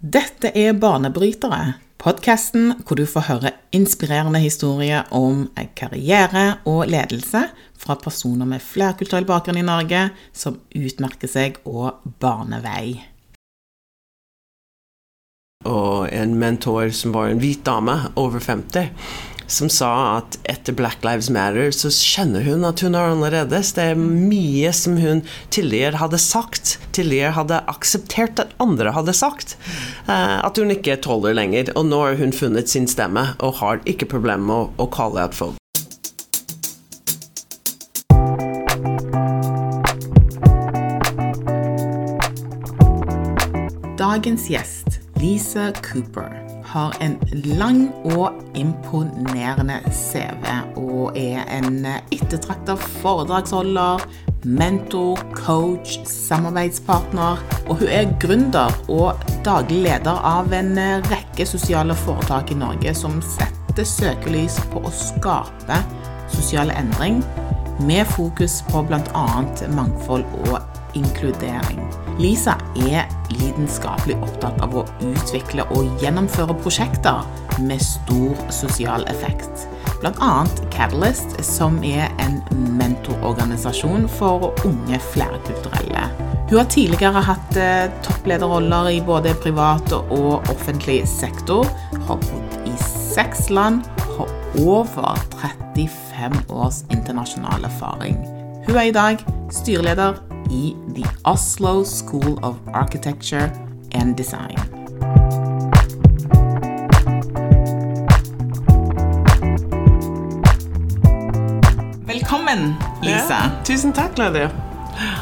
Dette er Banebrytere, podkasten hvor du får høre inspirerende historier om karriere og ledelse fra personer med flerkulturell bakgrunn i Norge som utmerker seg og baner. Og en mentor som var en hvit dame over 50 som sa at etter Black Lives Matter så kjenner hun at hun er annerledes. Det er mye som hun tidligere hadde sagt, tidligere hadde akseptert at andre hadde sagt. Uh, at hun ikke tåler lenger. Og nå har hun funnet sin stemme og har ikke problemer med å, å kalle ut folk. Dagens gjest, Lisa Cooper har en lang og imponerende CV og er en ettertrakta foredragsholder, mentor, coach, samarbeidspartner. Og hun er gründer og daglig leder av en rekke sosiale foretak i Norge som setter søkelys på å skape sosial endring, med fokus på bl.a. mangfold og inkludering. Lisa er lidenskapelig opptatt av å utvikle og gjennomføre prosjekter med stor sosial effekt. Bl.a. Catalyst, som er en mentororganisasjon for unge flerkulturelle. Hun har tidligere hatt eh, topplederroller i både privat og offentlig sektor, har bodd i seks land, har over 35 års internasjonal erfaring. Hun er i dag styreleder i The Oslo School of Architecture and Design. Velkommen, Lisa. Ja, tusen takk, Nadia.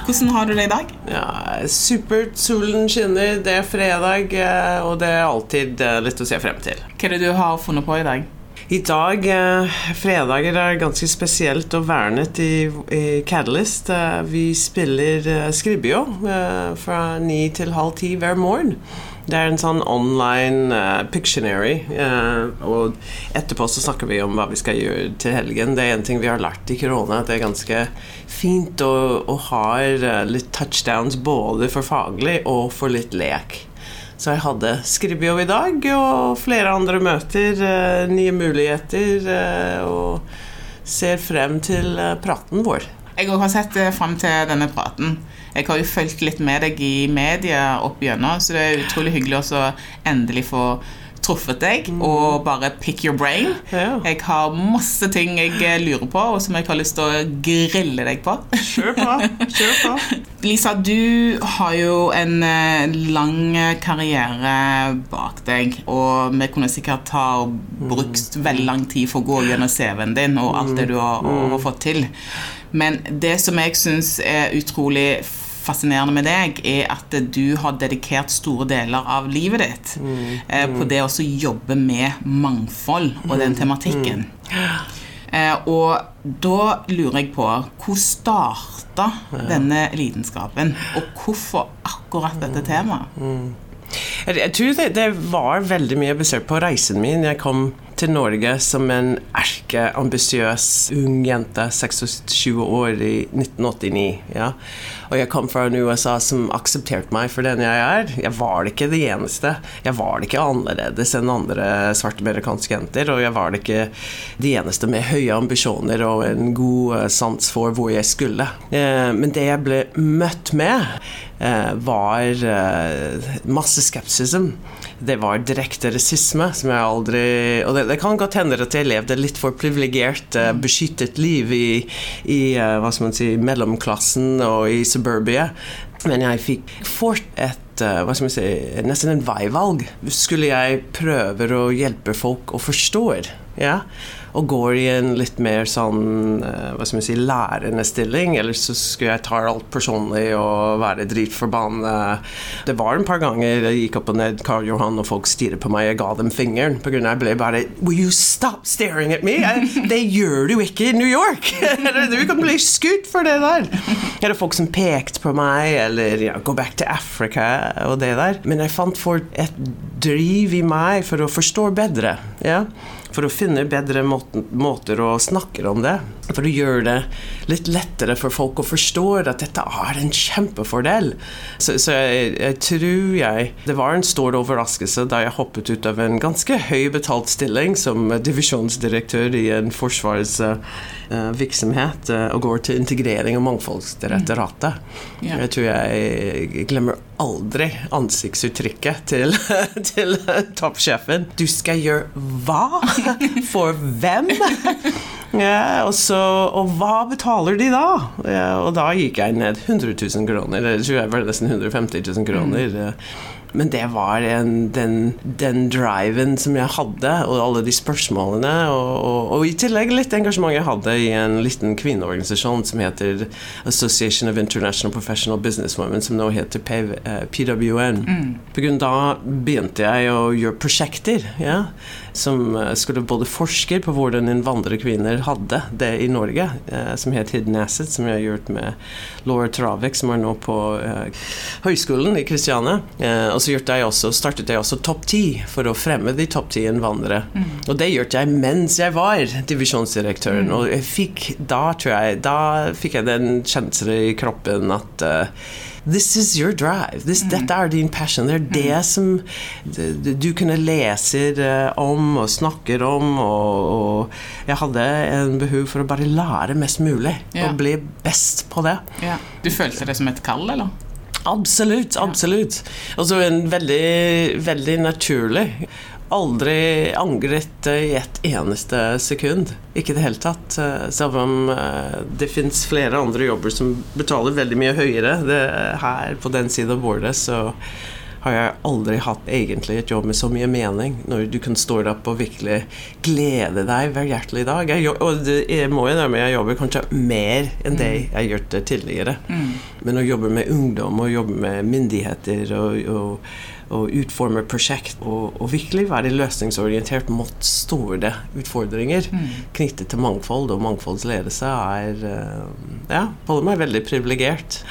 Hvordan har du det i dag? Ja, Supert. Solen skinner, det er fredag, eh, og det er alltid eh, litt å se frem til. Hva er det du har funnet på i dag? I dag, eh, fredager, er ganske spesielt og vernet i, i Catalyst. Eh, vi spiller eh, Skribbio fra ni til halv ti hver morgen. Det er en sånn online uh, Pictionary. Uh, og etterpå så snakker vi om hva vi skal gjøre til helgen. Det er en ting vi har lært i korona, at det er ganske fint å, å ha litt touchdowns både for faglig og for litt lek. Så jeg hadde Skribbio i dag, og flere andre møter, eh, nye muligheter, eh, og ser frem til eh, praten vår. Jeg har sett frem til denne praten. Jeg har jo fulgt litt med deg i media opp gjennom, så det er utrolig hyggelig å endelig få truffet deg mm. og bare pick your brain. Ja. Jeg har masse ting jeg eh, lurer på, og som jeg har lyst til å grille deg på. Kjør på. Kjør på. Lisa, du har jo en eh, lang karriere bak deg, og vi kunne sikkert ha brukt mm. veldig lang tid for å gå gjennom CV-en din og alt det du har, mm. har fått til. Men det som jeg syns er utrolig fascinerende med deg, er at du har dedikert store deler av livet ditt mm, eh, på mm. det å jobbe med mangfold og den mm, tematikken. Eh, og da lurer jeg på Hvor starta denne lidenskapen, og hvorfor akkurat dette temaet? Jeg, tror det, det, var veldig mye basert på reisen min. Jeg kom til Norge som en erkeambisiøs ung jente, 26 år, i 1989. Ja. Og jeg kom fra en USA som aksepterte meg for den jeg er. Jeg var ikke det eneste. Jeg var ikke annerledes enn andre svarte amerikanske jenter, og jeg var ikke de eneste med høye ambisjoner og en god eh, sans for hvor jeg skulle. Eh, men det jeg ble møtt med, Eh, var masse skepsism. Det var direkte rasisme, som jeg aldri Og det, det kan godt hende at jeg levde litt for privilegert, beskyttet liv i, i hva skal man si, mellomklassen og i suburbia. Men jeg fikk fort et hva skal man si, nesten en veivalg. Skulle jeg prøve å hjelpe folk å forstå? Ja? Og går i en litt mer sånn eh, hva skal man si, lærende stilling. Eller så skulle jeg ta alt personlig og være dritforbanna. Det var en par ganger jeg gikk opp og ned Karl Johan, og folk stirret på meg. Jeg ga dem fingeren pga. jeg ble bare Will you stop staring at me? Det gjør du ikke i New York! du kan bli skutt for det der. Eller folk som pekte på meg, eller ja, Go back to Africa og det der. Men jeg fant for et driv i meg for å forstå bedre. Ja? For å finne bedre måter å snakke om det. For å gjøre det litt lettere for folk å forstå at dette er en kjempefordel. Så, så jeg, jeg, tror jeg Det var en stor overraskelse da jeg hoppet ut av en ganske høy betalt stilling som divisjonsdirektør i en forsvarsvirksomhet uh, uh, og går til integrering og mangfoldsdirektoratet. Mm. Yeah. Jeg tror jeg glemmer aldri ansiktsuttrykket til, til toppsjefen. Du skal gjøre hva? For hvem? Ja, og, så, og hva betaler de da? Ja, og da gikk jeg ned 100 000 kroner. Eller tror jeg var nesten 150 000 kroner. Mm. Men det var en, den, den, driven som jeg hadde, og alle de spørsmålene. Og, og, og, i tillegg litt engasjement jeg hadde i en liten kvinneorganisasjon som heter Association of International Professional Business Women, som nå heter PWN. Eh, mm. På grunn av da begynte jeg å gjøre prosjekter. Ja? Som eh, skulle både forske på hvordan innvandrerkvinner hadde det i Norge, eh, som het Hidden Asset, som jeg har gjort med Laura Travik, som er nå på uh, Høgskolen i Kristiania. Og så jeg også, startet jeg også Topp 10 for å fremme de topp 10 innvandrere. Mm. Og det gjorde jeg mens jeg var divisjonsdirektøren. Mm. Og fikk da, tror jeg, da fikk jeg den kjenselen i kroppen at This is your drive. This, mm. Dette er din passion. Det er mm. det som du kunne leser om og snakker om. Og, og, jeg hadde en behov for å bare lære mest mulig ja. og bli best på det. Ja. Du følte det som et kall, eller? Absolutt. Absolutt. Og så en veldig, veldig naturlig aldri angret i et eneste sekund. Ikke i det hele tatt. Eh, selv om eh, det fins flere andre jobber som betaler veldig mye høyere. Det, her på den siden av bordet så har jeg aldri hatt egentlig et jobb med så mye mening. Når du kan stå opp og virkelig glede deg hver hjertelig dag. Jeg, og det, jeg må jo jeg jobber kanskje mer enn det jeg har gjort tidligere. Mm. Men å jobbe med ungdom og jobbe med myndigheter og, og og utforme prosjekt og, og, virkelig være løsningsorientert mot store utfordringer mm. knyttet til mangfold og mangfoldsledelse, er eh, Ja, holder meg veldig privilegert.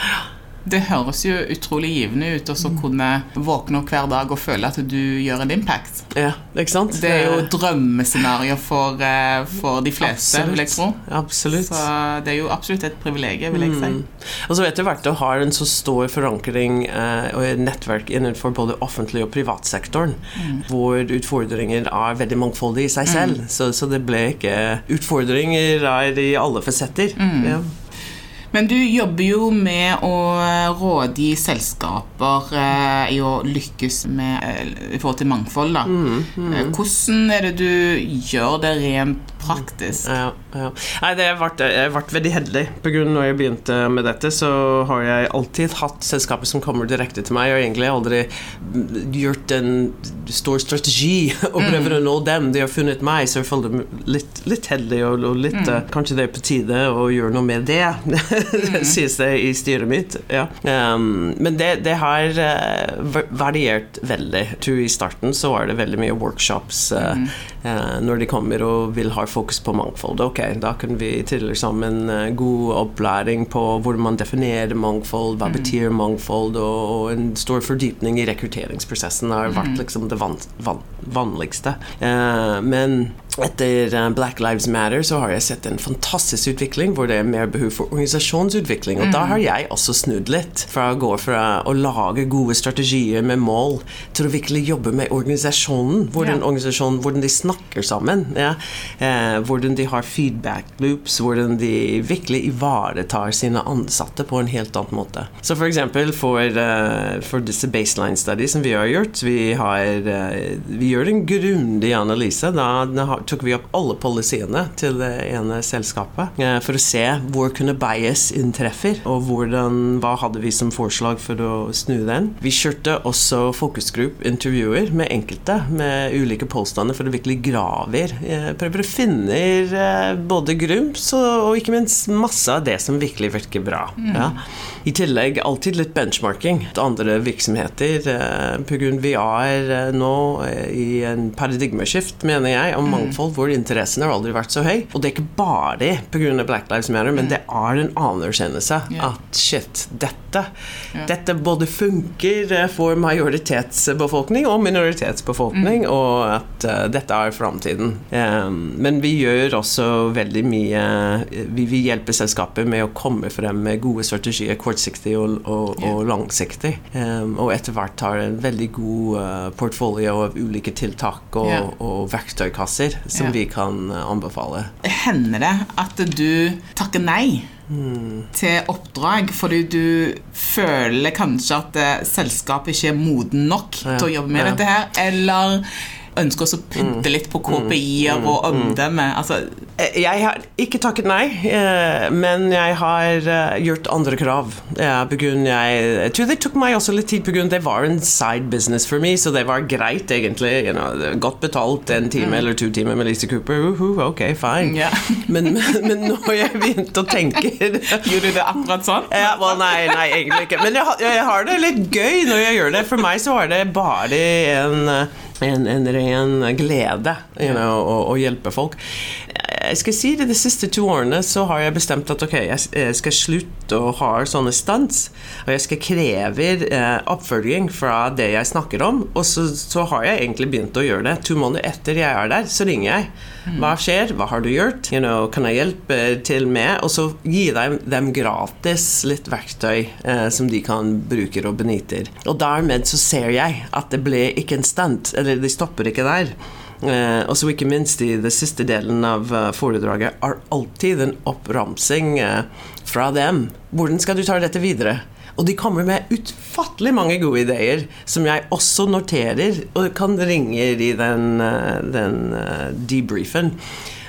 Det høres jo utrolig givende ut å mm. kunne våkne opp hver dag og føle at du gjør en impact. Ja, ikke sant? Det er jo drømmescenarioet for, eh, for de fleste, absolutt. vil jeg tro. Absolutt. Så det er jo absolutt et privilegium, vil jeg si. Mm. Og så vet du hvert du har en så stor forankring eh, og et nettverk innenfor både offentlig og privatsektoren, mm. hvor utfordringer er veldig mangfoldige i seg selv. Mm. Så, så, det ble ikke Utfordringer er i alle fasetter. Mm. Ja. Men du jobber jo med å rådgi selskaper eh, i å lykkes med eh, i forhold til mangfold. da. Mm, mm. Eh, hvordan er det du gjør det rent praktisk? Ja, ja. Nei, det ble, jeg ble veldig heldig. På grunn når jeg begynte med dette, så har jeg alltid hatt selskaper som kommer direkte til meg. Jeg har egentlig aldri gjort en stor strategi og prøver mm. å nå dem. De har funnet meg, så jeg føler litt, litt heldig, og, og litt, mm. kanskje det er på tide å gjøre noe med det. mm. sies det i styret mitt. Ja. Um, men det, det har uh, variert veldig. Tror I starten så var det veldig mye workshops uh, mm. Uh, når de kommer og vil ha fokus på mangfold. Ok, da kan vi trille sammen god opplæring på hvordan man definerer mangfold, hva mm. betyr mangfold, og, og, en stor fordypning i rekrutteringsprosessen har vært mm. liksom det van, van, vanligste. men etter eh, Black Lives Matter så har jeg sett en fantastisk utvikling hvor det er mer behov for organisasjonsutvikling. Og mm. da har jeg også snudd litt. Fra å gå fra å lage gode strategier med mål til å virkelig jobbe med organisasjonen. Hvordan, ja. organisasjonen, hvordan de snakker sammen. Ja. Eh, hvordan de har feedback loops. Hvordan de virkelig ivaretar sine ansatte på en helt annen måte. Så for eksempel for, uh, for disse baseline studies som vi har gjort, vi, har, uh, vi gjør en grundig analyse. Da, da tok vi opp alle policyene til det ene selskapet eh, for å se hvor kunne bias inntreffer, og hvordan, hva hadde vi som forslag for å snu den. Vi kjørte også fokusgruppeintervjuer med enkelte med ulike påstander for å virkelig grave eh, Prøver å finne eh, både grums og, ikke minst masse av det som virkelig virker bra. Mm. Ja. I tillegg alltid litt benchmarking til andre virksomheter. Pga. vi er nå i en paradigmeskift, mener jeg, om mangfold mangfold hvor interessen har aldri vært så høy. Og det er ikke bare pga. Black Lives Matter, men det er en anerkjennelse yeah. at shit, dette, dette både funker eh, for majoritetsbefolkning og minoritetsbefolkning, og at uh, dette er framtiden. Um, men vi gjør også veldig mye Vi, vi hjelper selskaper med å komme frem med gode strategier, kortsiktig og, og, og langsiktig. Um, og etter hvert har en veldig god uh, portfolio av ulike tiltak og, og verktøykasser som Ja. vi kan eh, anbefale. Hender det at du takker nei til oppdrag fordi du føler kanskje at eh, selskapet ikke er moden nok Ja, til å jobbe med ja. dette her, eller ønsker også å pynte litt på KPI-er og omdømme? Altså, Eh, Jeg har ikke takket nei, eh, men jeg har eh, gjort andre krav. Jeg, tror det tok meg også litt tid, grunn det var en side business for meg, så det var greit, egentlig. You know, godt betalt en time eller to timer med Lisa Cooper. Uhu, ok, fine. Yeah. Men, men, men når jeg begynte å tenke Gjorde du det akkurat sånn? ja, well, nei, nei, egentlig ikke. Men jeg, jeg har det litt gøy når jeg gjør det. For meg så var det bare en, en, en ren glede you know, å, å hjelpe folk. Jeg skal si det De siste to årene så har jeg bestemt at ok, jeg jeg skal slutte å ha sånne stunts. Og jeg skal kreve eh, oppfølging fra det jeg snakker om. Og så, så har jeg egentlig begynt å gjøre det. To måneder etter jeg er der, så ringer jeg. Hva skjer? Hva har du gjort? You know, kan jeg hjelpe til med? Og så gi dem, dem gratis litt verktøy eh, som de kan bruke og benytter. Og dermed så ser jeg at det ble ikke en stunt, eller de stopper ikke der. Eh, og så ikke minst i den siste delen av eh, foredraget er alltid en oppramsing eh, fra dem. Hvordan skal du ta dette videre? Og de kommer med utfattelig mange gode ideer som jeg også noterer og kan ringe i den, eh, den debriefen.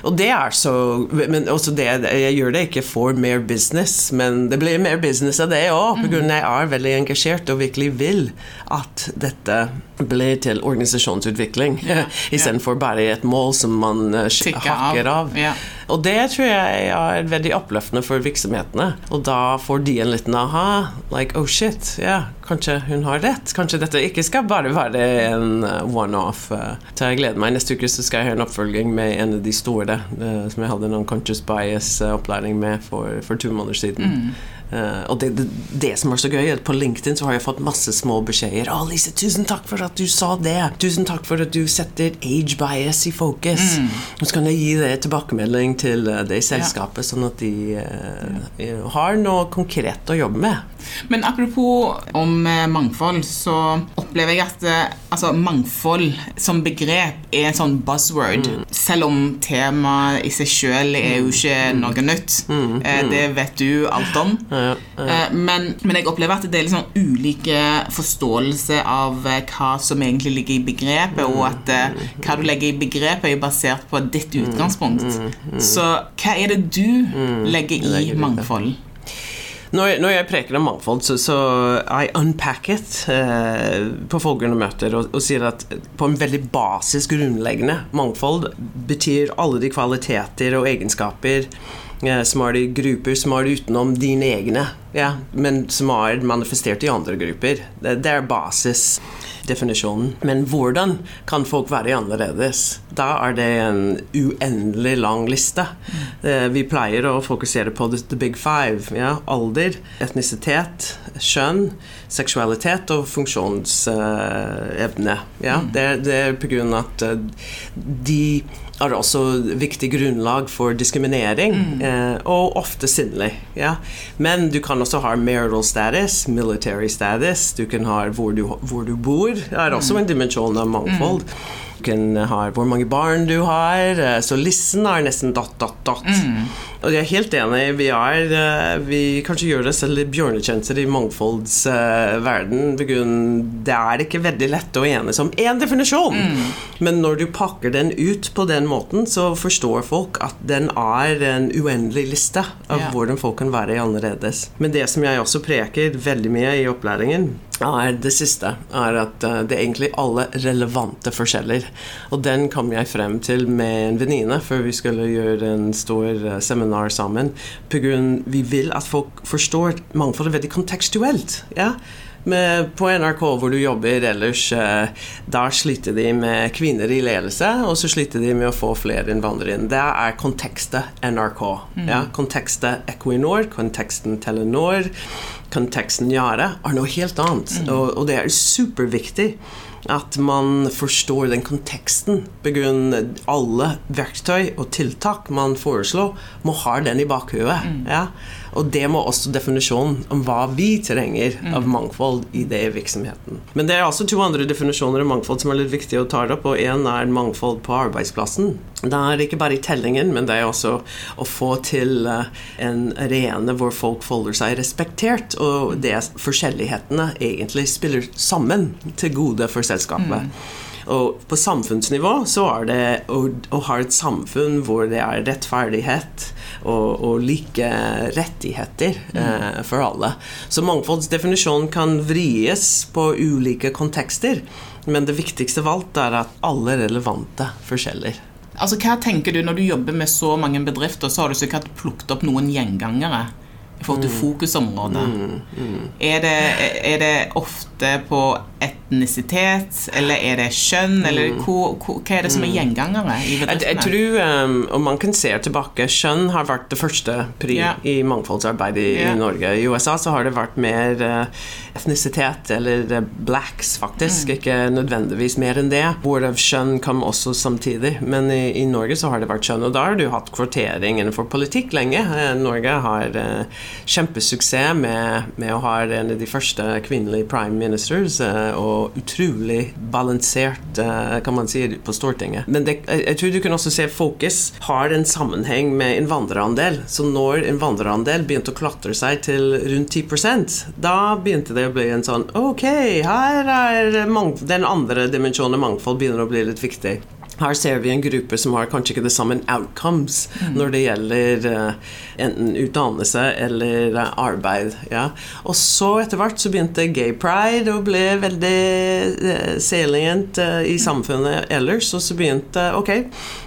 Og det er så Men også det, jeg gjør det ikke for mer business, men det blir mer business av det òg, av jeg er veldig engasjert og virkelig vil at dette blir til organisasjonsutvikling, Ja, istedenfor bare et mål som man eh, hakker av, ja. Og det tror jeg er veldig oppløftende for virksomhetene. Og da får de en liten aha. Like, oh shit, ja, kanskje hun har rett. Kanskje dette ikke skal bare være en uh, one-off. uh. Så jeg gleder meg. Neste uke så skal jeg ha en oppfølging med en av de store som jeg hadde en unconscious bias-opplæring med for, for to måneder siden. Uh, og det, det, det som er så gøy, er at på LinkedIn så har jeg fått masse små beskjeder. 'Å, Lise, tusen takk for at du sa det. Tusen takk for at du setter age bias i fokus.' Og så kan jeg gi det tilbakemelding til uh, det selskapet, sånn at de uh, har noe konkret å jobbe med. Men apropos om eh, mangfold, så opplever jeg at eh, altså, mangfold som begrep er en sånn buzzword. Selv om temaet i seg sjøl er jo ikke noe nytt. Eh, det vet du alt om. Ja, Eh, Men, men jeg opplever at det er sånn ulike forståelse av eh, hva som egentlig ligger i begrepet, og at eh, hva du legger i begrepet, er basert på ditt utgangspunkt. Så hva er det du legger i mangfold? Når, når jeg preker om mangfold, så, så I unpack it eh, på folkene møter og, og sier at på en veldig basis grunnleggende mangfold betyr alle de kvaliteter og egenskaper eh, er i grupper er utenom dine egne, ja, men er manifestert i andre grupper. Det, det er basisdefinisjonen. Men hvordan kan folk være annerledes? Da er det en uendelig lang liste. Eh, Vi pleier å fokusere på the, big five. Ja? Alder, etnisitet, kjønn, seksualitet og funksjonsevne. ja? Det, det er av at eh, de er også viktig grunnlag for diskriminering, eh, og ofte sinnlig. Ja? Men du kan også ha marital status, military status, du kan ha hvor du, hvor du bor, det er også en dimensjon av mangfold. Du kan ha hvor mange barn du har, eh, så listen er nesten dot, dot, dot. Og jeg er helt enig, vi er eh, Vi kanskje gjør oss selv bjørnetjenester i mangfoldsverden, det er ikke veldig lett å enes om én definisjon. Men når du pakker den ut på den måten, så forstår folk at den er en uendelig liste av yeah. hvordan folk kan være annerledes. Men det som jeg også preker veldig mye i opplæringen, er det siste. Er at eh, det er egentlig alle relevante forskjeller. Og den kom jeg frem til med en venninne før vi skulle gjøre en stor eh, seminar sammen. På grunn vi vil at folk forstår mangfold er veldig kontekstuelt. Ja? med, på NRK hvor du jobber ellers, eh, da sliter de med kvinner i ledelse, og så sliter de med å få flere innvandrere inn. Det er kontekstet NRK. Ja, kontekstet Equinor, konteksten Telenor, konteksten gjøre, er noe helt annet. Og, og det er superviktig at man forstår den konteksten. Begrunn alle verktøy og tiltak man foreslår, må ha den i bakhodet. Ja? Og det må også definisjonen om hva vi trenger av mangfold i det virksomheten. Men det er også to andre definisjoner av mangfold som er litt viktig å ta opp, og én er mangfold på arbeidsplassen. Det er ikke bare i tellingen, men det er også å få til eh, en arene hvor folk folder seg respektert, og det forskjellighetene egentlig spiller sammen til gode for selskapet. Og på samfunnsnivå så er det å, å ha et samfunn hvor det er rettferdighet og, og like rettigheter eh, for alle. Så mangfoldsdefinisjonen kan vries på ulike kontekster, men det viktigste av alt er at alle relevante forskjeller. Altså, Hva tenker du når du jobber med så mange bedrifter, så har du sikkert plukket opp noen gjengangere i forhold til fokusområdet. Er, det, er det ofte på etnisitet, eller er det kjønn, eller hvor, hvor, hva er det som er gjengangere i Jeg, jeg tror, um, om man kan se tilbake, kjønn har vært det første pri Ja. i mangfoldsarbeid i, Ja. i Norge. I USA så har det vært mer uh, etnisitet, eller uh, blacks faktisk, Mm. ikke nødvendigvis mer enn det. Hvorav kjønn kom også samtidig. Men i, i Norge så har det vært kjønn, og da har du hatt kvotering innenfor politikk lenge. Eh, Norge har uh, kjempesuksess med, med å ha en av de første kvinnelige prime ministers, eh, og utrolig balansert, eh, kan man si, på Stortinget. Men det, jeg, tror du kan også se fokus har en sammenheng med innvandrerandel. Så når innvandrerandel begynte å klatre seg til rundt 10% da begynte det å bli en sånn Ok, her er den andre dimensjonen mangfold begynner å bli litt viktig. Her ser vi en gruppe som har kanskje ikke det samme outcomes når det gjelder uh, enten utdannelse eller uh, arbeid. Ja. Og så etter hvert så begynte gay pride å bli veldig uh, salient i samfunnet ellers. Og så begynte Ok,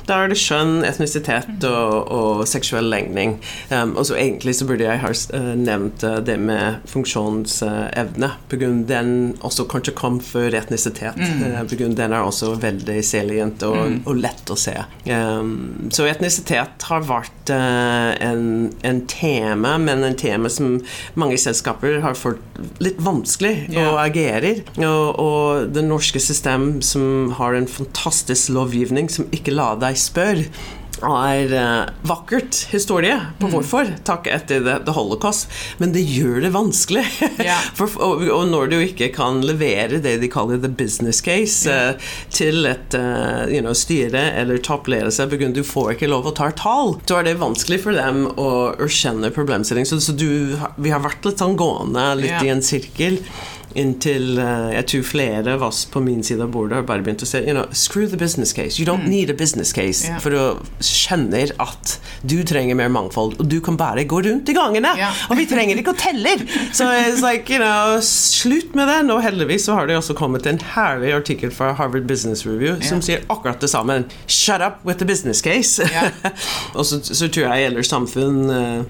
da er det kjønn, etnisitet og, og seksuell legning. Um, og så egentlig så burde jeg ha nevnt det med funksjonsevne. på grunn den også kanskje kom før etnisitet. Mm. på grunn den er også veldig salient og, og lett å se. Um, så etnisitet har vært uh, en, en tema, men en tema som mange selskaper har fått litt vanskelig Ja. å agere. Og, og det norske system som har en fantastisk lovgivning som ikke lar deg spørre er eh, vakkert historie på hvorfor, takk etter det, the, holocaust, men det gjør det vanskelig. Yeah. For, og, og når du ikke kan levere det de kaller the business case eh, til et eh, you know, styre eller toppledelse, av du får ikke lov å ta tall, så er det vanskelig for dem å erkjenne problemstilling. Så, så du, vi har vært litt sånn gående, litt yeah. i en sirkel. Inntil uh, jeg tror flere av oss på min side av bordet har bare begynt å si you know, Screw the business case. You don't need a business case Yeah. for å skjønner at du trenger mer mangfold, og du kan bare gå rundt i gangene. Yeah. Og vi trenger ikke å telle! Så it's like, you know, slutt med det. Og heldigvis så har det også kommet en herlig artikkel fra Harvard Business Review som sier akkurat det samme. Shut up with the business case. Og så, så tror jeg ellers samfunn eh,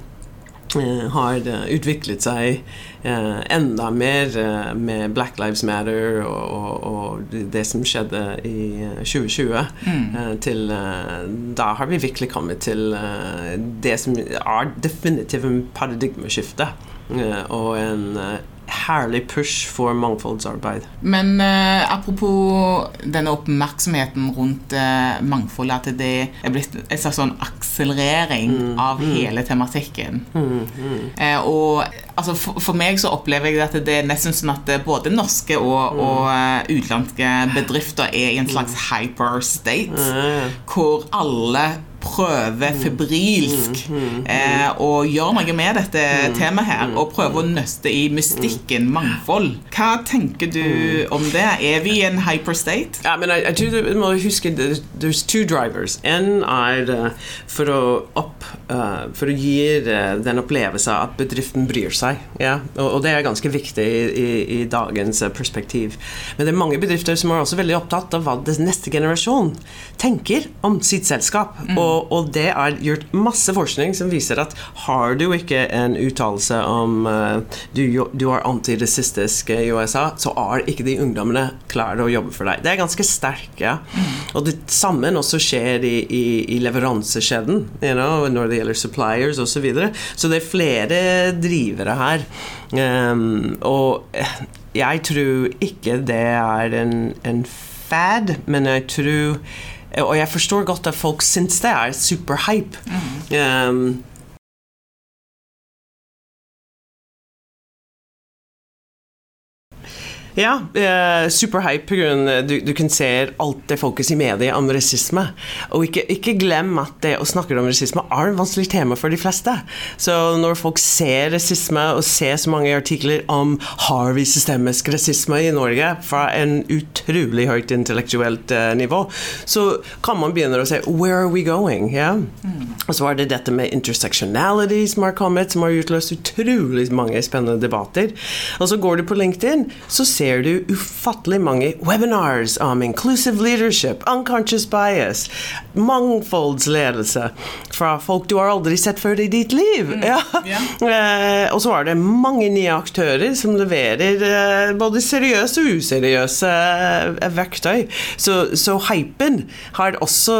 har utviklet seg enda mer eh, med Black Lives Matter og, og, og det- som skjedde i eh, 2020. eh, til, eh, da har vi virkelig kommet til eh, det som er definitivt en paradigmeskifte. eh, og en eh, herlig push for mangfoldsarbeid. Men eh, apropos denne oppmerksomheten rundt eh, mangfoldet, at det er blitt en slags sånn akselerering av hele tematikken. Eh, og altså, for, for meg så opplever jeg at det er nesten sånn at eh, både norske og, og uh, utenlandske bedrifter er i en slags hyper state, hvor alle prøver febrilsk eh, å gjøre noe med dette temaet her, og prøve å nøste i mystikken mangfold. Hva tenker du om det? Er vi i en hyperstate? Ja, men jeg, tror du må huske There's two drivers. En er eh, for å opp uh, for å gi uh, den opplevelsen at bedriften bryr seg. Ja? Og, og, det er ganske viktig i, i, i dagens perspektiv. Men det er mange bedrifter som er også veldig opptatt av hva neste generasjon tenker om sitt selskap. Mm. Og, og, det er gjort masse forskning som viser at har du ikke en uttalelse om du, du er antirasistisk i USA, så er ikke de ungdommene klare å jobbe for deg. Det er ganske sterkt. Ja? Og det samme også skjer i, i, i leveransekjeden you know, når det gjelder suppliers osv. Så, videre. så det er flere drivere her. Um, og jeg tror ikke det er en, en fad, men jeg tror Og jeg forstår godt at folk syns det er superhype. Mm. Um, Ja, eh, superhype pga. Du, du kan se alt det fokus i media om rasisme. Og ikke, ikke, glem at det å snakke om rasisme er en vanskelig tema for de fleste. Så når folk ser rasisme og ser så mange artikler om har vi systemisk rasisme i Norge fra en utrolig høyt intellektuelt eh, nivå, så kan man begynne å si where are we going? Yeah? Mm. Og så er det dette med intersectionality som har kommet, som har utløst utrolig mange spennende debatter. Og så går du på LinkedIn, så ser ser du ufattelig mange webinars om inclusive leadership, unconscious bias, mangfoldsledelse fra folk du har aldri sett før i ditt liv. Mm. Ja. Yeah. og så er det mange nye aktører som leverer eh, både seriøse og useriøse eh, verktøy. Så, så hypen har også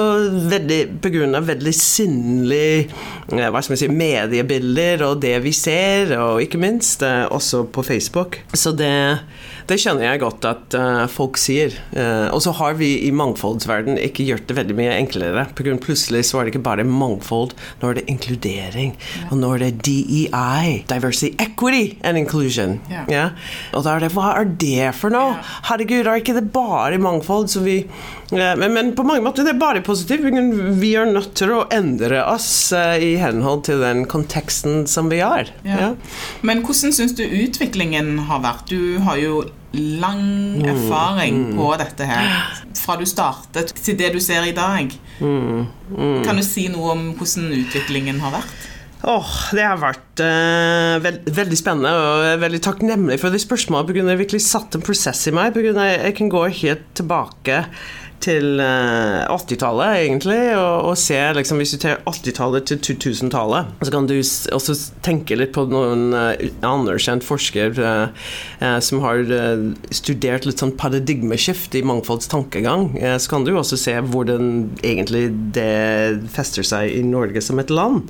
veldig pga. veldig sinnlig eh, hva skal man si, mediebilder og det vi ser, og ikke minst også på Facebook. Så det det kjenner jeg godt at uh, folk sier. Uh, og så har vi i mangfoldsverden ikke gjort det veldig mye enklere. På grunn plutselig så er det ikke bare mangfold, nå er det inkludering. Ja. Og nå er det DEI, Diversity, Equity and Inclusion. Ja. Ja? Og da er det Hva er det for noe? Herregud, er ikke det bare mangfold som vi men, men, på mange måter det er bare positivt. Vi er nødt til å endre oss uh, i henhold til den konteksten som vi har. Men hvordan syns du utviklingen har vært? Du har jo lang mm. erfaring mm. på dette her. Fra du startet til det du ser i dag. Mm, mm. Kan du si noe om hvordan utviklingen har vært? Oh, det har vært uh, veld, veldig spennende og jeg er veldig takknemlig for de spørsmålene. På grunn av det virkelig satt en prosess i meg. På grunn av Jeg kan gå helt tilbake til 80-tallet, eh, egentlig, og, og, se liksom, Hvis du tar 80-tallet til 2000-tallet, så kan du også tenke litt på noen uh, anerkjent forsker uh, uh, som har studert litt sånn paradigmeskift i mangfoldstankegang. så kan du også se hvordan egentlig det fester seg i Norge som et land.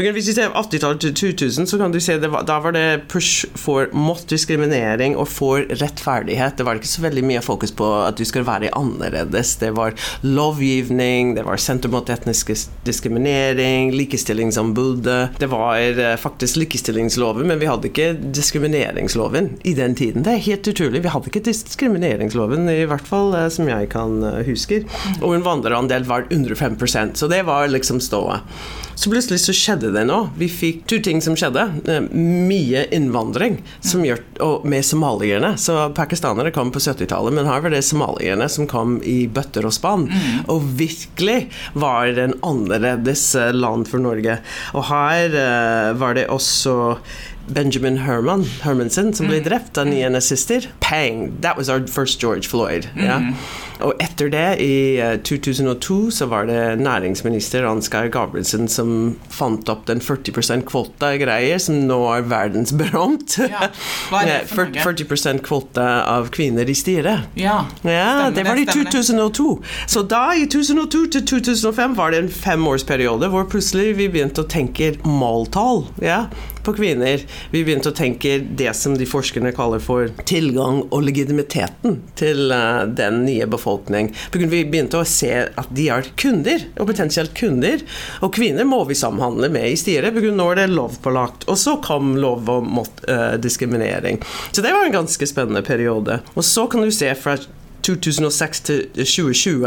Hvis vi ser 80-tallet til 2000, så kan du se var, da var det push for mot diskriminering og for rettferdighet. Det var ikke så veldig mye fokus på at du skal være annerledes. Det var lovgivning, det var senter mot etnisk diskriminering, likestillingsombudet. Det var eh, faktisk likestillingsloven, men vi hadde ikke diskrimineringsloven i den tiden. Det er helt utrolig. Vi hadde ikke diskrimineringsloven, i hvert fall eh, som jeg kan eh, huske. Og en vandrerandel var under 5 så det var liksom ståa. Så plutselig så skjedde det nå. Vi fikk to ting som skjedde. Eh, mye innvandring som gjør, og med somalierne. Så pakistanere kom på 70-tallet, men her var det somalierne som kom i bøtter og spann. Mm. Og virkelig var det en annerledes eh, land for Norge. Og her uh, var det også Benjamin Herman, Hermansen, som ble mm. drept av nye nazister. Pang! That was our first George Floyd. Yeah? Mm. Og etter det, i 2002, eh, så var det næringsminister Ansgar Gabrielsen som fant opp den 40 %-kvota-greia, som nå er verdensberømt. Ja. 40 kvota av kvinner i styret. Ja, ja det var i 2002. Så da, i 2002 til 2005, var det en femårsperiode hvor plutselig vi begynte å tenke måltall. Ja? på kvinner. Vi begynte å tenke det som de forskerne kaller for tilgang og legitimiteten til uh, den nye befolkning. Vi begynte å se at de er kunder, og potensielt kunder. Og kvinner må vi samhandle med i styret, for nå er det lovpålagt. Og så kom lov om uh, diskriminering. Så det var en ganske spennende periode. Og så kan du se fra 2006 til 2020,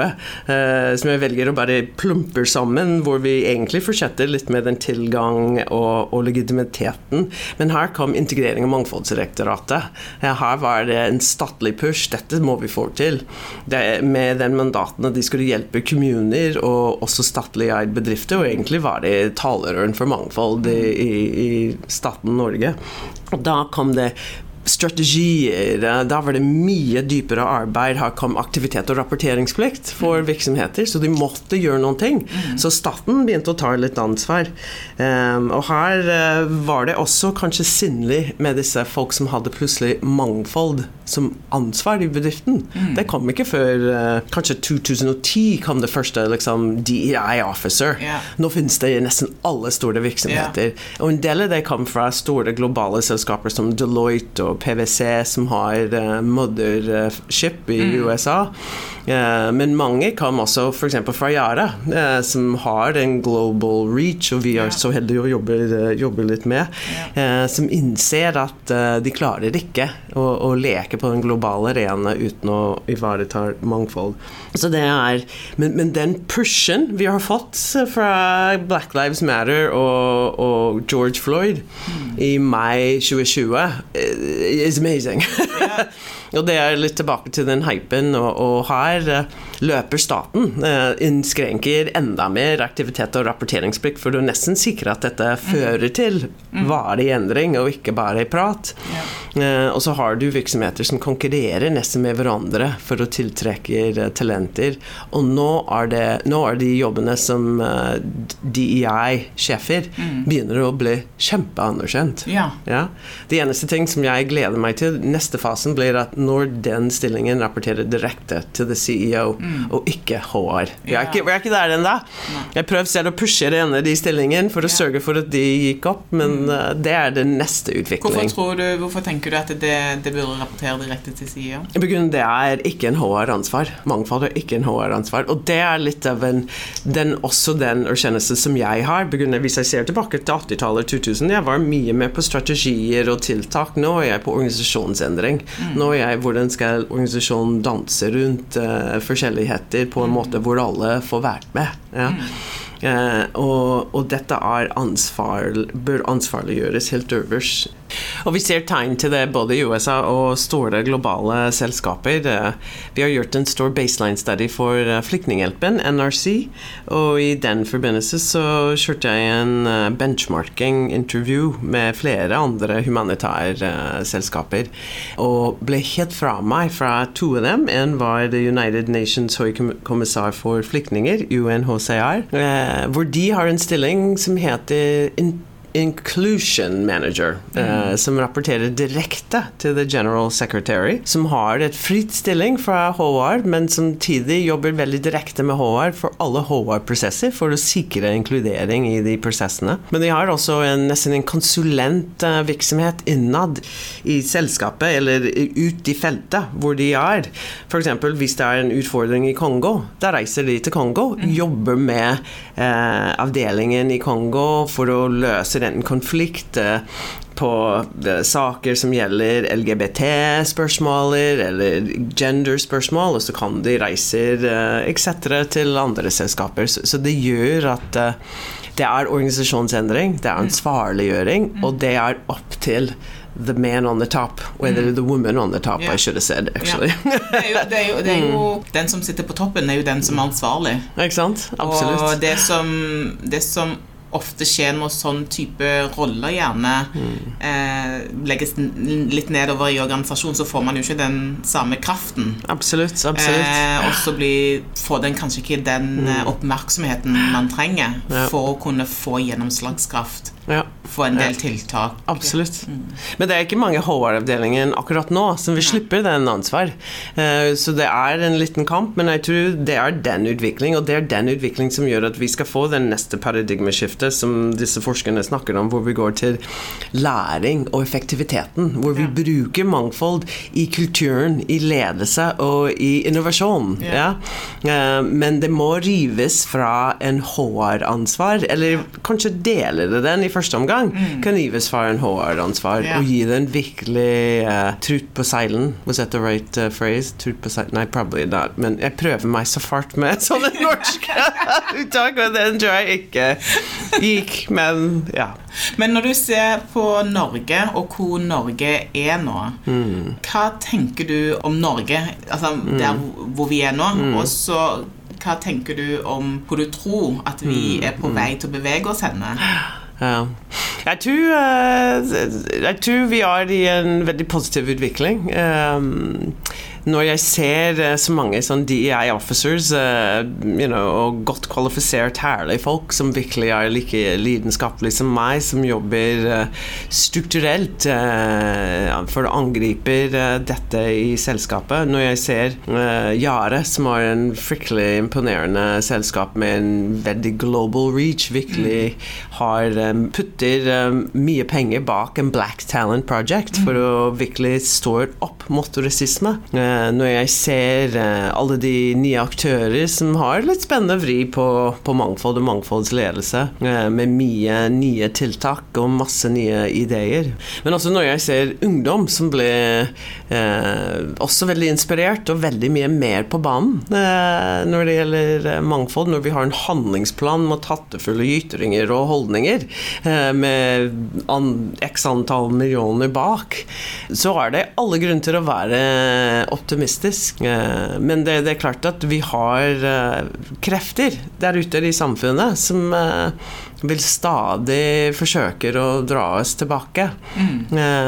eh, som jeg velger å bare plumper sammen, hvor vi egentlig fortsetter litt med den tilgang og, og legitimiteten. Men her kom integrering og mangfoldsdirektoratet. Her var det en statlig push. Dette må vi få til. Det, med den mandaten at de skulle hjelpe kommuner og også statlig eid bedrifter, og egentlig var det talerøren for mangfold i, i, i staten Norge. Og da kom det strategier. Da var det mye dypere arbeid. Her kom aktivitet og rapporteringsplikt for mm. virksomheter, så de måtte gjøre noen ting. Mm. Så staten begynte å ta litt ansvar. Um, og her uh, var det også kanskje sinnlig med disse folk som hadde plutselig mangfold som ansvar i bedriften. Mm. Det kom ikke før uh, kanskje 2010 kom det første liksom, DEI officer. Yeah. Nå finnes det i nesten alle store virksomheter. Yeah. Og en del av det kom fra store globale selskaper som Deloitte og PwC som har uh, mothership i mm. USA. Uh, men mange kom også f.eks. fra Yara, som har en global reach, og vi er så heldige å jobbe, jobbe litt med, som innser at de klarer ikke å, å, leke på den globale arena uten å ivareta mangfold. Så det er, men, men, den pushen vi har fått fra Black Lives Matter og, og George Floyd mm. i mai 2020 is amazing. Yeah. Og det er litt tilbake til den hypen, og, og her uh, løper staten. Uh, innskrenker enda mer aktivitet og rapporteringsplikt for du er nesten sikker at dette fører til mm. varig endring, og ikke bare i prat. Yeah. Uh, og så har du virksomheter som konkurrerer nesten med hverandre for å tiltrekke eh, talenter. Og nå er, det, nå er de jobbene som DEI-sjefer mm. begynner å bli kjempeanerkjent. Ja. Ja. Det eneste ting som jeg gleder meg til, neste fasen blir at når den stillingen rapporterer direkte til the CEO, mm. og ikke HR. Vi er, vi er ikke, der ennå. Jeg prøvde selv å pushe det ene de stillingen for å yeah. sørge for at de gikk opp, men mm. uh, det er den neste utviklingen. Hvorfor, du, hvorfor tenker du at det, det burde rapportere direkte til CEO? Det er ikke en HR-ansvar. Mangfold er ikke en HR-ansvar. Og det er litt av en, den, også den erkjennelsen som jeg har. Hvis jeg ser tilbake til 80-tallet, 2000, jeg var mye med på strategier og tiltak. Nå er jeg på organisasjonsendring. Mm. Nå er jeg hvordan skal organisasjonen danse rundt uh, forskjelligheter på en mm. måte hvor alle får vært med. Ja. Uh, og, og, dette ansvar, bør ansvarliggjøres helt øverst og vi ser tegn til det både i USA og store globale selskaper. Vi har gjort en stor baseline study for eh, Flyktninghjelpen, NRC, og i den forbindelse så kjørte jeg en eh, benchmarking-interview med flere andre humanitære eh, selskaper, og ble helt fra meg fra to av dem. En var The United Nations høykommissær for flyktninger, UNHCR, hvor de har en stilling som heter Inclusion Manager, mm. uh, som rapporterer direkte til The General Secretary, som har et fritt stilling fra HR, men samtidig jobber veldig direkte med HR for alle HR-prosesser for å sikre inkludering i de prosessene. Men de har også en, nesten en konsulentvirksomhet innad i selskapet, eller ut i feltet hvor de er. F.eks. hvis det er en utfordring i Kongo, da reiser de til Kongo, mm. jobber med eh, avdelingen i Kongo for å løse en konflikt eh, på eh, saker som gjelder LGBT-spørsmål eller gender-spørsmål, og så kan de reiser eh, etc. til andre selskaper. Så det gjør at det er organisasjonsendring, det er ansvarliggjøring, mm. og det er opp til the man on the top, whether mm. the woman on the top, yeah. I should have said, actually. Yeah. Det, er jo, det, er jo, det er jo, mm. Den som sitter på toppen, er jo den som er ansvarlig. Ikke sant? Absolutt. Og det som, det som ofte skjer når sånn type roller gjerne mm. eh, legges litt nedover i organisasjonen, så får man jo ikke den samme kraften. Absolutt, absolutt. Eh, og så får den kanskje ikke den mm. Eh, oppmerksomheten man trenger ja. for å kunne få gjennomslagskraft ja. få en del tiltak. Absolutt. Mm. Men det er ikke mange HR-avdelingen akkurat nå som vil slippe den ansvar. Uh, så det er en liten kamp, men jeg tror det er den utvikling, og det er den utvikling som gjør at vi skal få den neste paradigmeskiftet som disse forskerne snakker om, hvor vi går til læring og effektiviteten. Hvor vi Ja. bruker mangfold i kulturen, i ledelse og i innovasjon. Ja. Ja. Eh, Men det må rives fra en HR-ansvar, eller kanskje deler det den i første omgang. Kan rives fra en HR-ansvar yeah. Og gi den virkelig uh, trut på seilen. Was that the right uh, phrase? Trut på seilen? Nei, probably not. Men jeg prøver meg så fart med sånne norske uttak, og den tror jeg ikke gikk. Men ja. Men når du ser på Norge, og hvor Norge er nå, hva tenker du om Norge? Altså der hvor vi er nå, og så hva tenker du om hvor du tror at vi er på vei til å bevege oss henne? Jeg tror, eh, jeg tror vi er i en veldig positiv utvikling. Når jeg ser eh, så mange sånn DEI officers uh, you know, og godt kvalifisert, herlige folk som virkelig er like lidenskapelige som meg, som jobber uh, strukturelt uh, for å angripe eh, dette i selskapet. Når jeg ser uh, Yare, som har en fryktelig imponerende selskap med en veldig global reach, virkelig har um, putter um, mye penger bak en Black Talent Project for å virkelig stå opp mot rasisme. Eh, når jeg ser eh, alle de nye aktører som har litt spennende vri på, på mangfold og mangfoldsledelse, eh, med mye nye tiltak og masse nye ideer. Men også når jeg ser ungdom som blir eh, også veldig inspirert og veldig mye mer på banen eh, når det gjelder eh, mangfold, når vi har en handlingsplan mot hattefulle ytringer og holdninger eh, med an, x antall millioner bak, så er det alle grunner til å være optimistisk. Eh, men det, det er klart at vi har eh, krefter der ute i samfunnet som eh, vil stadig forsøke å dra oss tilbake. Mm.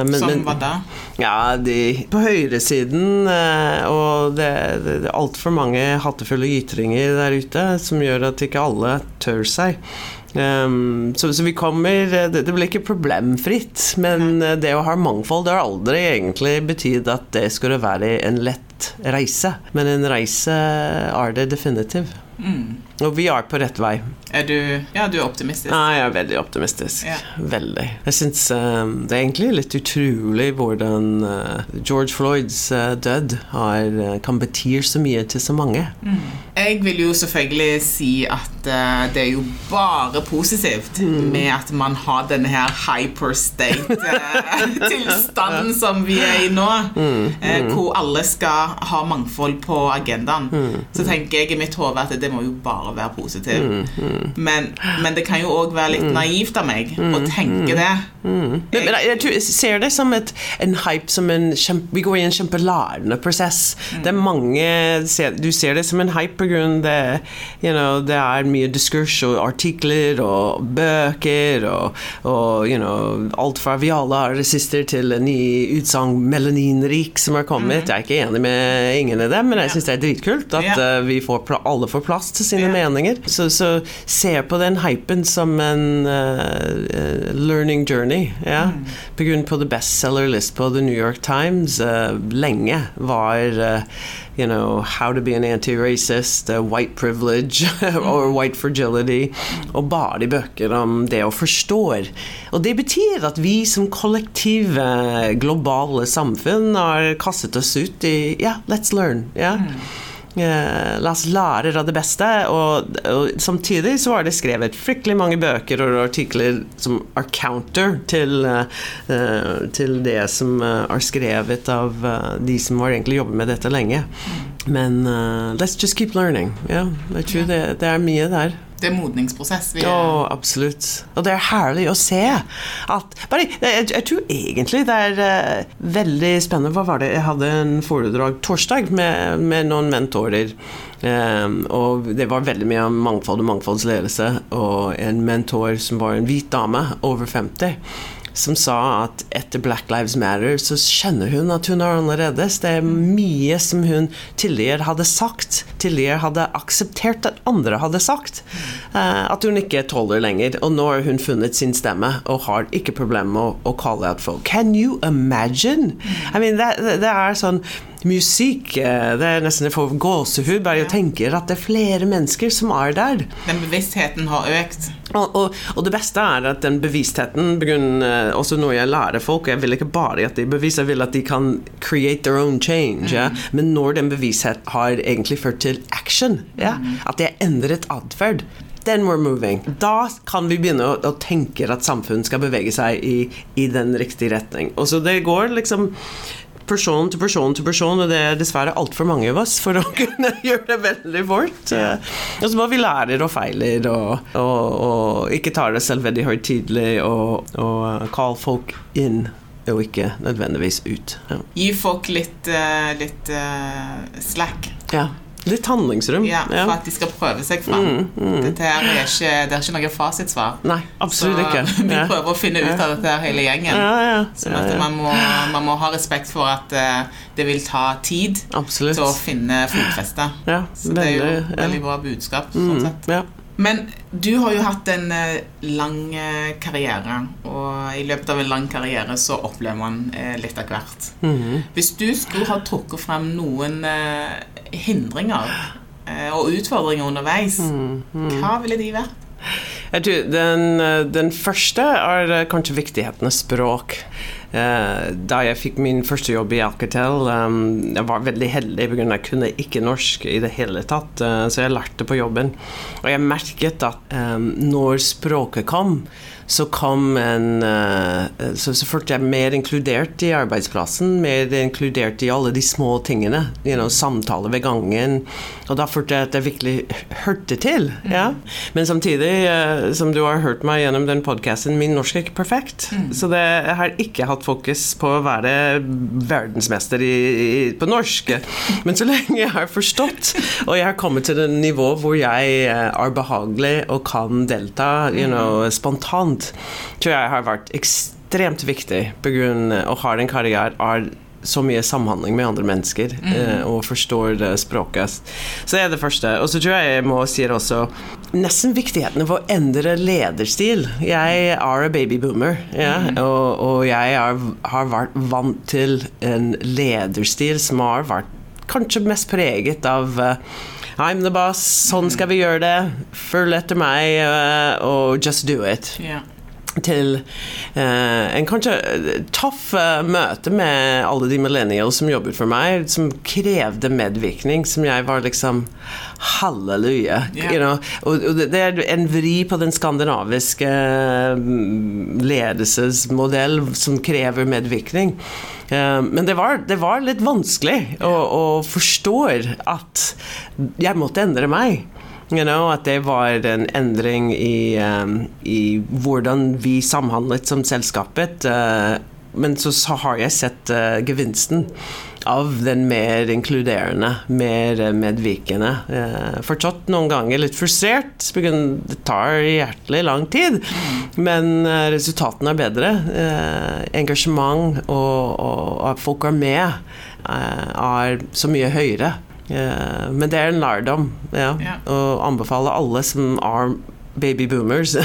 men- Som hva da? ja, de på høyresiden og det, det, det er altfor mange hatefulle ytringer der ute som gjør at ikke alle tør seg. Um, så, så vi kommer Det, det blir ikke problemfritt, men Nei. det å ha mangfold det har aldri egentlig betydd at det skulle være en lett reise. Men en reise er det definitivt. Og vi er på rett vei. Er du Ja, du er optimistisk. Ja, jeg er veldig optimistisk. Ja. Veldig. Jeg syns eh, det er egentlig litt utrolig hvordan uh, George Floyds uh, død har, uh, kan bety så mye til så mange. Jeg vil jo selvfølgelig si at det er jo bare positivt med at man har denne her hyperstate-tilstanden som vi er i nå, eh, hvor alle skal ha mangfold på agendaen. Så tenker jeg i mitt hode at det må jo bare være positivt. Men, men det kan jo òg være litt naivt av meg å tenke det. Men, men jeg, jeg, jeg ser det som et, en hype som en kjempe, Vi går i en kjempelærende prosess. Det er mange Du ser det som en hype grunn det, you know, det er mye diskurs og artikler og bøker og, og you know, alt fra Vi alle har resister til en ny utsagn 'melaninrik' som har kommet. Jeg er ikke enig med ingen av dem, men jeg syns det er dritkult at eh, vi får, alle får plass til sine. Meninger. Så, så se på den hypen som en eh, learning journey. Ja. På grunn på the bestseller list på The New York Times uh, lenge var uh, you know, How to be an anti-racist, uh, white privilege or white fragility. Og bare bøker om det å forstå. Og det betyr at vi som kollektive, globale samfunn har kastet oss ut i Yeah, let's learn. Ja. Eh, la oss lære av det beste. Og, og samtidig så var det skrevet fryktelig mange bøker og artikler som er counter til, eh, eh, til det som eh, er skrevet av eh, de som har egentlig jobbet med dette lenge. Men uh, let's just keep learning. Yeah, det, det er mye der. Er modningsprosess. Vi Ja, absolutt. Og det er herlig å se at bare, jeg, jeg tror egentlig det er uh, veldig spennende. Hva var det? Jeg hadde en foredrag torsdag med, med noen mentorer. Um, og det var veldig mye om mangfold og mangfoldsledelse. Og en mentor som var en hvit dame over 50 som sa at etter Black Lives Matter så kjenner hun at hun er annerledes. Det er mye som hun tidligere hadde sagt, tidligere hadde akseptert at andre hadde sagt. eh, at hun ikke tåler lenger. Og nå har hun funnet sin stemme og har ikke problemer med å, å ut folk. Can you imagine? I mean, det det er sånn musikk. eh, Det er nesten jeg får gåsehud bare jeg tenker at det er flere mennesker som er der. Den bevisstheten har økt. Og, og, og det beste er at den bevisstheten begynner også når jeg lærer folk Jeg vil ikke bare at de beviser, jeg vil at de kan create their own change. Ja? Men når den bevissthet har egentlig ført til action, ja? at de har endret atferd Then we're moving. Da kan vi begynne å, å tenke at samfunnet skal bevege seg i, i den riktige retning. Og så det går liksom person til person til person, og det er dessverre altfor mange av oss for å kunne gjøre det veldig fort. Eh, Og så må vi lære og feiler, og, og, og ikke ta det selv veldig høytidelig, og, og kalle folk inn, og ikke nødvendigvis ut. Ja. Gi folk litt, eh, litt eh, slack. ja. Litt handlingsrom. Ja, Ja. for at de skal prøve seg fram. Dette her er ikke, det er ikke noe fasitsvar. Nei, absolutt ikke. vi Ja. prøver å finne ut av dette her hele gjengen. Ja, ja, Sånn at ja. man må, man må ha respekt for at eh, det vil ta tid Absolutt. til å finne fotfeste. Ja, Så det er jo veldig, ja. bra budskap. sånn Mm, sett. Men du har jo hatt en eh, lang eh, karriere, og i løpet av en lang karriere så opplever man eh, litt av hvert. Mhm. Hvis du skulle ha trukket frem noen hindringer og utfordringer underveis, Mm, hva ville de vært? Jeg tror den, eh, den første er eh, kanskje viktigheten av språk. Eh, Da jeg fikk min første jobb i Alcatel, jeg var veldig heldig pga. jeg kunne ikke norsk i det hele tatt, så jeg lærte på jobben. Og jeg merket at når språket kom, så kom en eh, så, så følte jeg mer inkludert i arbeidsplassen, mer inkludert i alle de små tingene. You know, samtale ved gangen. Og da følte jeg at jeg virkelig hørte til. Ja. Men samtidig, eh, som du har hørt meg gjennom den podkasten, min norsk er ikke perfekt. Så det, jeg har ikke hatt fokus på å være verdensmester i, i, på norsk. Men så lenge jeg har forstått, og jeg har kommet til et nivå hvor jeg eh, er behagelig og kan delta you know, spontant, tror jeg har vært ekstremt viktig på grunn av å ha en karriere av så mye samhandling med andre mennesker mm. og forstår eh, språket. Så det er det første. Og så tror jeg jeg må si det også nesten viktigheten av å endre lederstil. Jeg er en babyboomer, ja, og, og jeg er, har vært vant til en lederstil som har vært kanskje mest preget av eh, I'm the boss, sånn skal vi gjøre det, følg etter meg, eh, og just do it Ja. Til eh, en kanskje tøff eh, møte med alle de millennials som jobbet for meg, som krevde medvirkning, som jeg var liksom Halleluja. Yeah. You know? og, og det- det er en vri på den skandinaviske mm, ledelsesmodell som krever medvirkning. Eh, men det var, det var litt vanskelig å, å forstå at jeg måtte endre meg. You know, at det var en endring i, um, i hvordan vi samhandlet som selskapet. uh, men så, så har jeg sett uh, gevinsten av den mer inkluderende, mer medvirkende. Uh, fortsatt noen ganger litt frustrert, det tar hjertelig lang tid. Men uh, resultatene er bedre. Uh, engasjement og, og at folk er med, uh, er så mye høyere. Eh, men det er en lærdom ja, Ja. å anbefale alle som er baby boomers,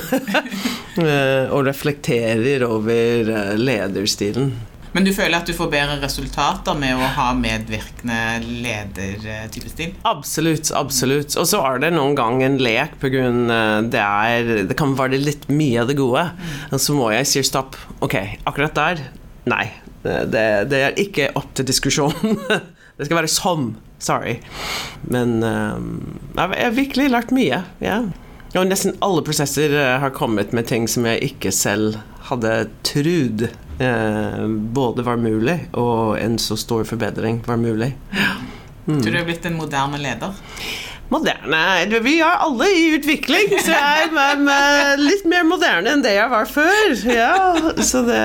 og reflekterer over eh, lederstilen. Men du føler at du får bedre resultater med å ha medvirkende leder-type stil? Absolutt, absolutt. Og så er det noen gang en lek eh, det er Det kan være litt mye av det gode. Og så må jeg si stopp. Ok, akkurat der Nei. Det, det er ikke opp til diskusjon. det skal være sånn. Sorry. Men eh, jeg har virkelig lært mye. Yeah. Og nesten alle prosesser eh, har kommet med ting som jeg ikke selv hadde trodd eh, både var mulig, og en så stor forbedring var mulig. Tror du er blitt en moderne leder? Moderne Vi er alle i utvikling, så jeg er litt mer moderne enn det jeg var før. Ja, så det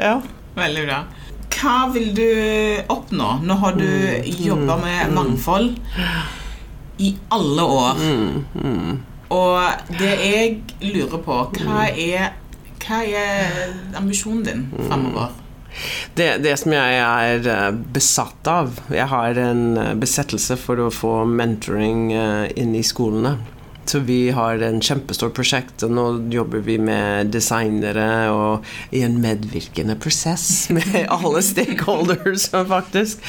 Ja. Veldig bra. Hva vil du oppnå? Nå har du jobba med mangfold i alle år. Og det jeg lurer på, hva er, hva er ambisjonen din framover? Det, det som jeg er eh, besatt av Jeg har en eh, besettelse for å få mentoring eh, inn i skolene. Så vi har en kjempestort prosjekt, og nå jobber vi med designere og i en medvirkende prosess med alle stakeholders, faktisk.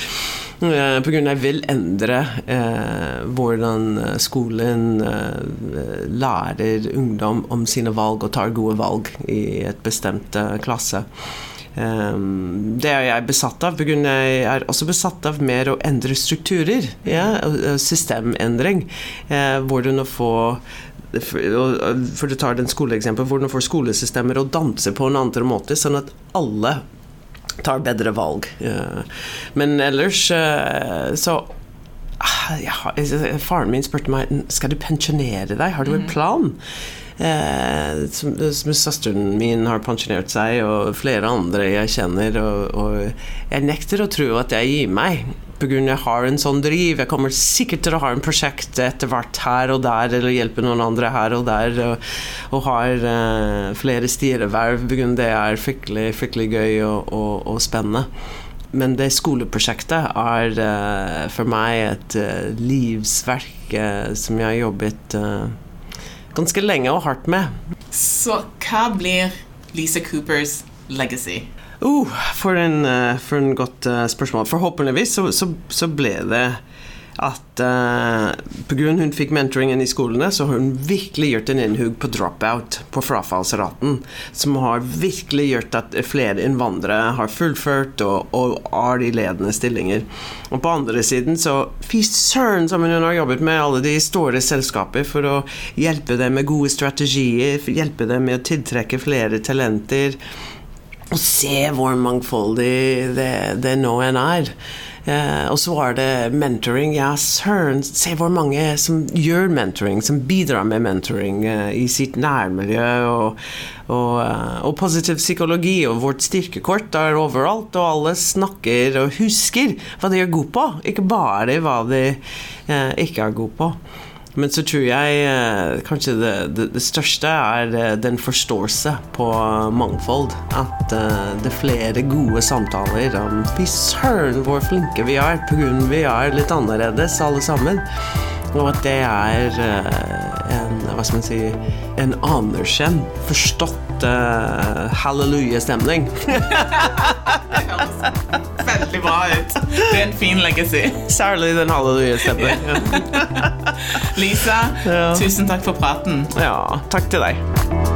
Eh, på grunn av jeg vil endre eh, hvordan skolen eh, lærer ungdom om sine valg og tar gode valg i et bestemt eh, klasse. Um, det er jeg besatt av. Jeg er også besatt av mer å endre strukturer. Ja? Systemendring. Eh, hvordan å få for du tar den skoleeksempelet, hvordan får skolesystemer å danse på en annen måte, sånn at alle tar bedre valg. Men ellers eh, så ah, ja, Faren min spurte meg skal du pensjonere deg, har du en mm. plan. Eh, som, som Søsteren min har pensjonert seg, og flere andre jeg kjenner. Og, og jeg nekter å tro at jeg gir meg pga. jeg har en sånn driv. Jeg kommer sikkert til å ha en prosjekt etter hvert her og der, eller hjelpe noen andre her og der, og, og har eh, flere styreverv pga. det er fryktelig, fryktelig gøy og, og, og, spennende. Men det skoleprosjektet er uh, for meg et uh, livsverk som jeg har jobbet ganske lenge og hardt med. Så hva blir Lisa Coopers legacy? Uh, for, en, uh, for en godt uh, spørsmål. Forhåpentligvis så, så, så ble det at uh, pga. hun fikk mentoringen i skolene, så har hun virkelig gjort en innhugg på dropout, på frafallsraten, som har virkelig gjort at flere innvandrere har fullført og, og er i ledende stillinger. Og på andre siden så Fy søren som hun har jobbet med alle de store selskaper for å hjelpe dem med gode strategier, hjelpe dem med å tiltrekke flere talenter og se hvor mangfoldig det, det nå enn er. Eh, og så var det mentoring. Ja, søren, se hvor mange som gjør mentoring, som bidrar med mentoring eh, i sitt nærmiljø. Og, og, eh, og, positiv psykologi og vårt styrkekort er overalt, og alle snakker og husker hva de er gode på, ikke bare hva de eh, ikke er gode på. Men så tror jeg eh, kanskje det, det, det, største er eh, den forståelse på mangfold. At uh, det er flere gode samtaler om Fy søren hvor flinke vi er pga. vi er litt annerledes alle sammen. Og at det er en hva skal man si en anerkjent, forstått uh, halleluja-stemning. det høres veldig bra ut. Det er en fin legacy. Særlig den halleluja-stemningen. Lisa, ja. tusen takk for praten. Ja, takk til deg.